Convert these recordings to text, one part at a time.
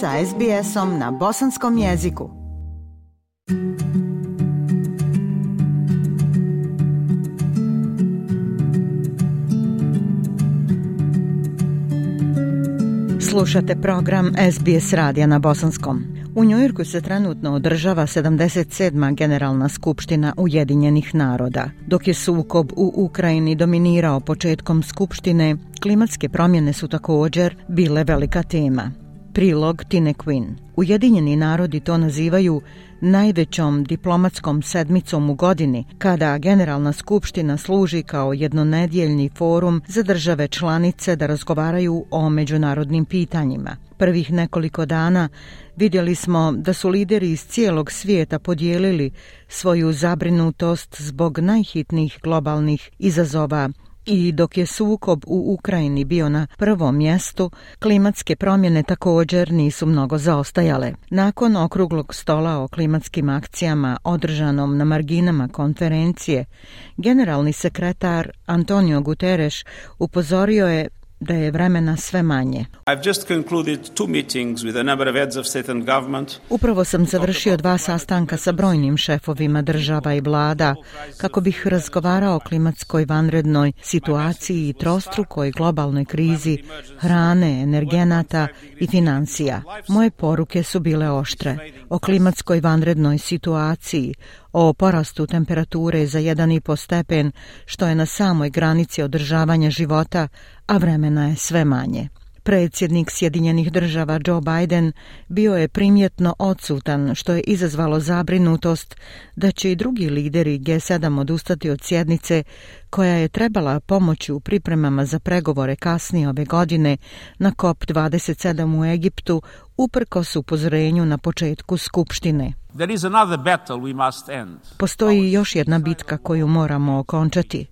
sa SBS-om na bosanskom jeziku. Slušate program SBS radija na bosanskom. U Njujorku se trenutno održava 77. generalna skupština Ujedinjenih naroda. Dok je sukob u Ukrajini dominirao početkom skupštine, klimatske promjene su također bile velika tema. Prilog Tine Quinn. Ujedinjeni narodi to nazivaju najvećom diplomatskom sedmicom u godini, kada Generalna skupština služi kao jednonedjeljni forum za države članice da razgovaraju o međunarodnim pitanjima. Prvih nekoliko dana vidjeli smo da su lideri iz cijelog svijeta podijelili svoju zabrinutost zbog najhitnijih globalnih izazova I dok je sukob u Ukrajini bio na prvom mjestu, klimatske promjene također nisu mnogo zaostajale. Nakon okruglog stola o klimatskim akcijama održanom na marginama konferencije, generalni sekretar Antonio Guterres upozorio je da je vremena sve manje. Upravo sam završio dva sastanka sa brojnim šefovima država i vlada kako bih razgovarao o klimatskoj vanrednoj situaciji i trostrukoj globalnoj krizi hrane, energenata i financija. Moje poruke su bile oštre. O klimatskoj vanrednoj situaciji, o porastu temperature za 1,5 stepen, što je na samoj granici održavanja života, a vremena je sve manje. Predsjednik Sjedinjenih država Joe Biden bio je primjetno odsutan, što je izazvalo zabrinutost da će i drugi lideri G7 odustati od sjednice koja je trebala pomoći u pripremama za pregovore kasnije ove godine na COP27 u Egiptu uprko upozorenju na početku Skupštine. There is another battle we must end. Postoji još jedna bitka koju moramo okončati.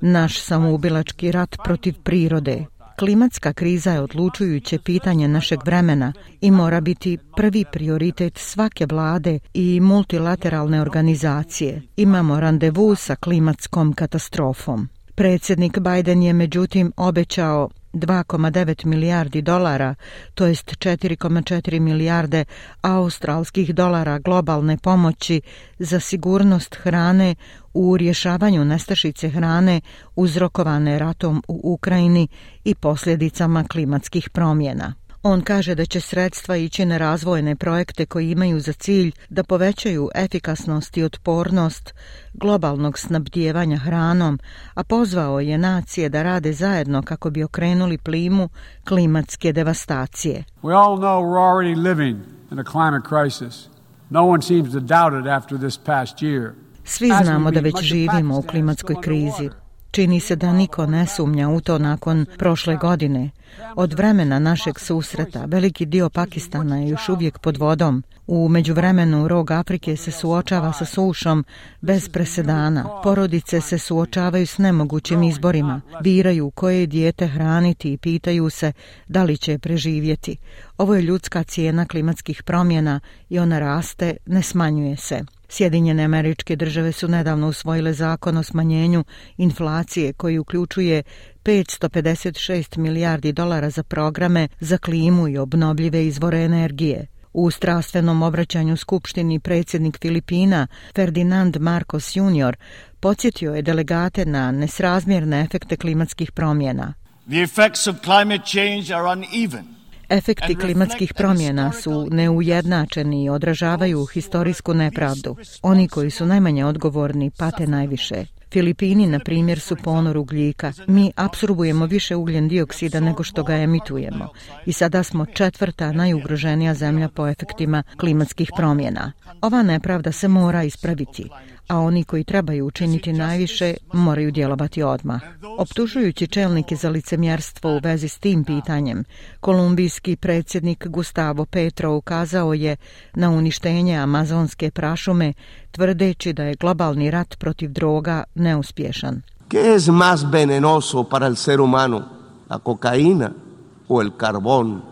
Naš samoubilački rat protiv prirode. Klimatska kriza je odlučujuće pitanje našeg vremena i mora biti prvi prioritet svake vlade i multilateralne organizacije. Imamo randevu sa klimatskom katastrofom. Predsjednik Biden je međutim obećao 2,9 milijardi dolara, to jest 4,4 milijarde australskih dolara globalne pomoći za sigurnost hrane u rješavanju nestašice hrane uzrokovane ratom u Ukrajini i posljedicama klimatskih promjena. On kaže da će sredstva ići na razvojne projekte koji imaju za cilj da povećaju efikasnost i otpornost globalnog snabdijevanja hranom, a pozvao je nacije da rade zajedno kako bi okrenuli plimu klimatske devastacije. We all know we're already living in a climate crisis. No one seems to doubt it after this past year. Svi znamo da već živimo u klimatskoj krizi. Čini se da niko ne sumnja u to nakon prošle godine. Od vremena našeg susreta, veliki dio Pakistana je još uvijek pod vodom. U međuvremenu rog Afrike se suočava sa sušom bez presedana. Porodice se suočavaju s nemogućim izborima. Biraju koje dijete hraniti i pitaju se da li će preživjeti. Ovo je ljudska cijena klimatskih promjena i ona raste, ne smanjuje se. Sjedinjene američke države su nedavno usvojile zakon o smanjenju inflacije koji uključuje 556 milijardi dolara za programe za klimu i obnovljive izvore energije. U strastvenom obraćanju Skupštini predsjednik Filipina Ferdinand Marcos Jr. podsjetio je delegate na nesrazmjerne efekte klimatskih promjena. The effects of climate change are uneven. Efekti klimatskih promjena su neujednačeni i odražavaju historijsku nepravdu. Oni koji su najmanje odgovorni pate najviše. Filipini, na primjer, su ponor ugljika. Mi absorbujemo više ugljen dioksida nego što ga emitujemo. I sada smo četvrta najugroženija zemlja po efektima klimatskih promjena. Ova nepravda se mora ispraviti a oni koji trebaju učiniti najviše moraju djelovati odmah. Optužujući čelnike za licemjerstvo u vezi s tim pitanjem, kolumbijski predsjednik Gustavo Petro ukazao je na uništenje amazonske prašume, tvrdeći da je globalni rat protiv droga neuspješan. ¿Qué es más venenoso para el ser humano? La cocaína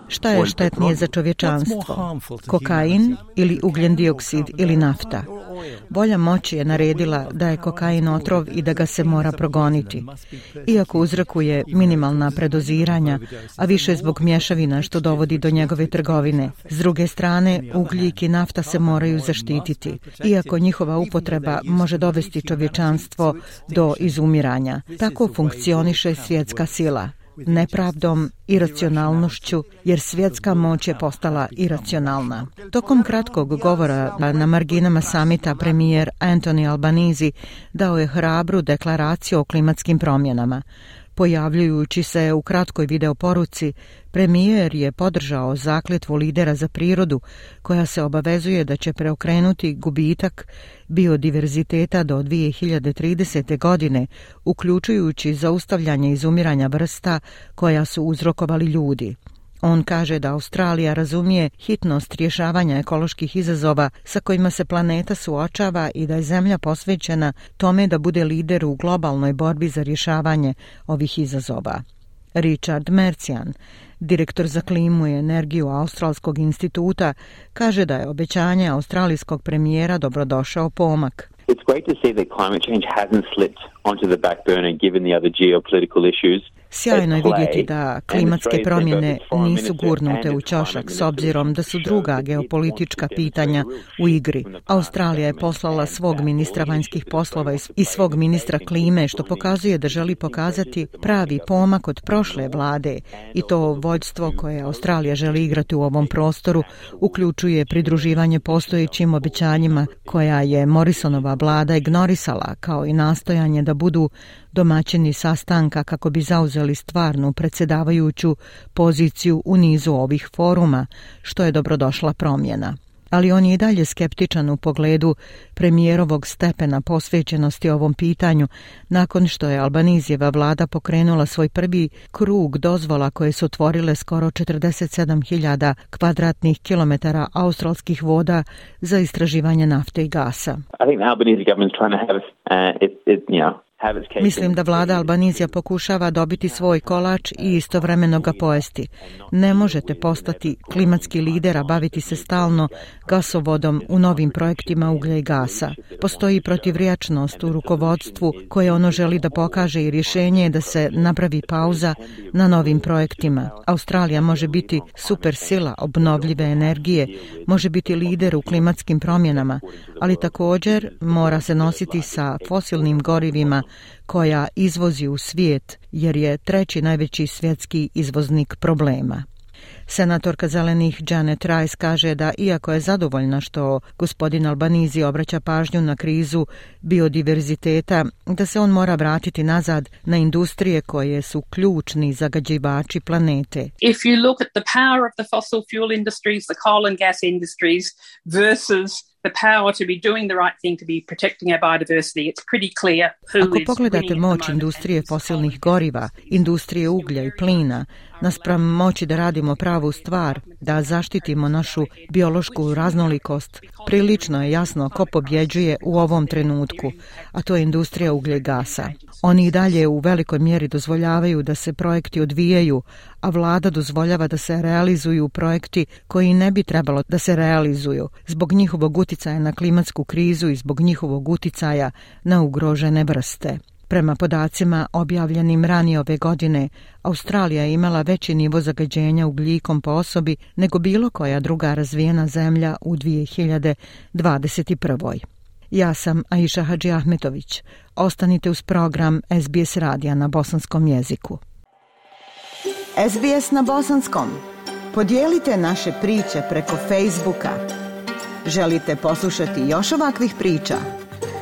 Šta je štetnije za čovječanstvo? Kokain ili ugljen dioksid ili nafta? Volja moći je naredila da je kokain otrov i da ga se mora progoniti. Iako uzrokuje minimalna predoziranja, a više zbog mješavina što dovodi do njegove trgovine. S druge strane, ugljik i nafta se moraju zaštititi, iako njihova upotreba može dovesti čovječanstvo do izumiranja. Tako funkcioniše svjetska sila nepravdom, iracionalnošću, jer svjetska moć je postala iracionalna. Tokom kratkog govora na marginama samita premijer Anthony Albanizi dao je hrabru deklaraciju o klimatskim promjenama. Pojavljujući se u kratkoj videoporuci, premijer je podržao zakletvu lidera za prirodu koja se obavezuje da će preokrenuti gubitak biodiverziteta do 2030. godine, uključujući zaustavljanje izumiranja vrsta koja su uzrokovali ljudi. On kaže da Australija razumije hitnost rješavanja ekoloških izazova sa kojima se planeta suočava i da je zemlja posvećena tome da bude lider u globalnoj borbi za rješavanje ovih izazova. Richard Mercian, direktor za klimu i energiju Australskog instituta, kaže da je obećanje australijskog premijera dobrodošao pomak. It's great to see that climate change hasn't slipped onto the back burner given the other geopolitical issues Sjajno je vidjeti da klimatske promjene nisu gurnute u čošak s obzirom da su druga geopolitička pitanja u igri. Australija je poslala svog ministra vanjskih poslova i svog ministra klime što pokazuje da želi pokazati pravi pomak od prošle vlade. i to vođstvo koje Australija želi igrati u ovom prostoru uključuje pridruživanje postojećim obećanjima koja je Morrisonova vlada ignorisala kao i nastojanje da budu domaćini sastanka kako bi zauzeli stvarnu predsjedavajuću poziciju u nizu ovih foruma, što je dobrodošla promjena. Ali on je i dalje skeptičan u pogledu premijerovog stepena posvećenosti ovom pitanju nakon što je Albanizijeva vlada pokrenula svoj prvi krug dozvola koje su otvorile skoro 47.000 kvadratnih kilometara australskih voda za istraživanje nafte i gasa. I think the Albanese government's trying to have uh, it, it, you know, Mislim da vlada Albanizija pokušava dobiti svoj kolač i istovremeno ga pojesti. Ne možete postati klimatski lider, a baviti se stalno gasovodom u novim projektima uglja i gasa. Postoji protivrijačnost u rukovodstvu koje ono želi da pokaže i rješenje je da se napravi pauza na novim projektima. Australija može biti super sila obnovljive energije, može biti lider u klimatskim promjenama, ali također mora se nositi sa fosilnim gorivima koja izvozi u svijet jer je treći najveći svjetski izvoznik problema. Senatorka zelenih Janet Rice kaže da iako je zadovoljna što gospodin Albanizi obraća pažnju na krizu biodiverziteta, da se on mora vratiti nazad na industrije koje su ključni zagađivači planete. If you look at the power of the fossil fuel industries, the coal and gas industries versus the power to be doing the right thing to be protecting our biodiversity it's pretty clear who Ako pogledate moć industrije fosilnih goriva, industrije uglja i plina, naspram moći da radimo pravu stvar, da zaštitimo našu biološku raznolikost, prilično je jasno ko pobjeđuje u ovom trenutku, a to je industrija uglja i gasa. Oni i dalje u velikoj mjeri dozvoljavaju da se projekti odvijaju, a vlada dozvoljava da se realizuju projekti koji ne bi trebalo da se realizuju zbog njihovog uticaja na klimatsku krizu i zbog njihovog uticaja na ugrožene vrste. Prema podacima objavljenim ranije ove godine, Australija je imala veći nivo zagađenja ugljikom po osobi nego bilo koja druga razvijena zemlja u 2021. Ja sam Aisha Hadži Ahmetović. Ostanite uz program SBS radija na bosanskom jeziku. SBS na bosanskom. Podijelite naše priče preko Facebooka. Želite poslušati još ovakvih priča?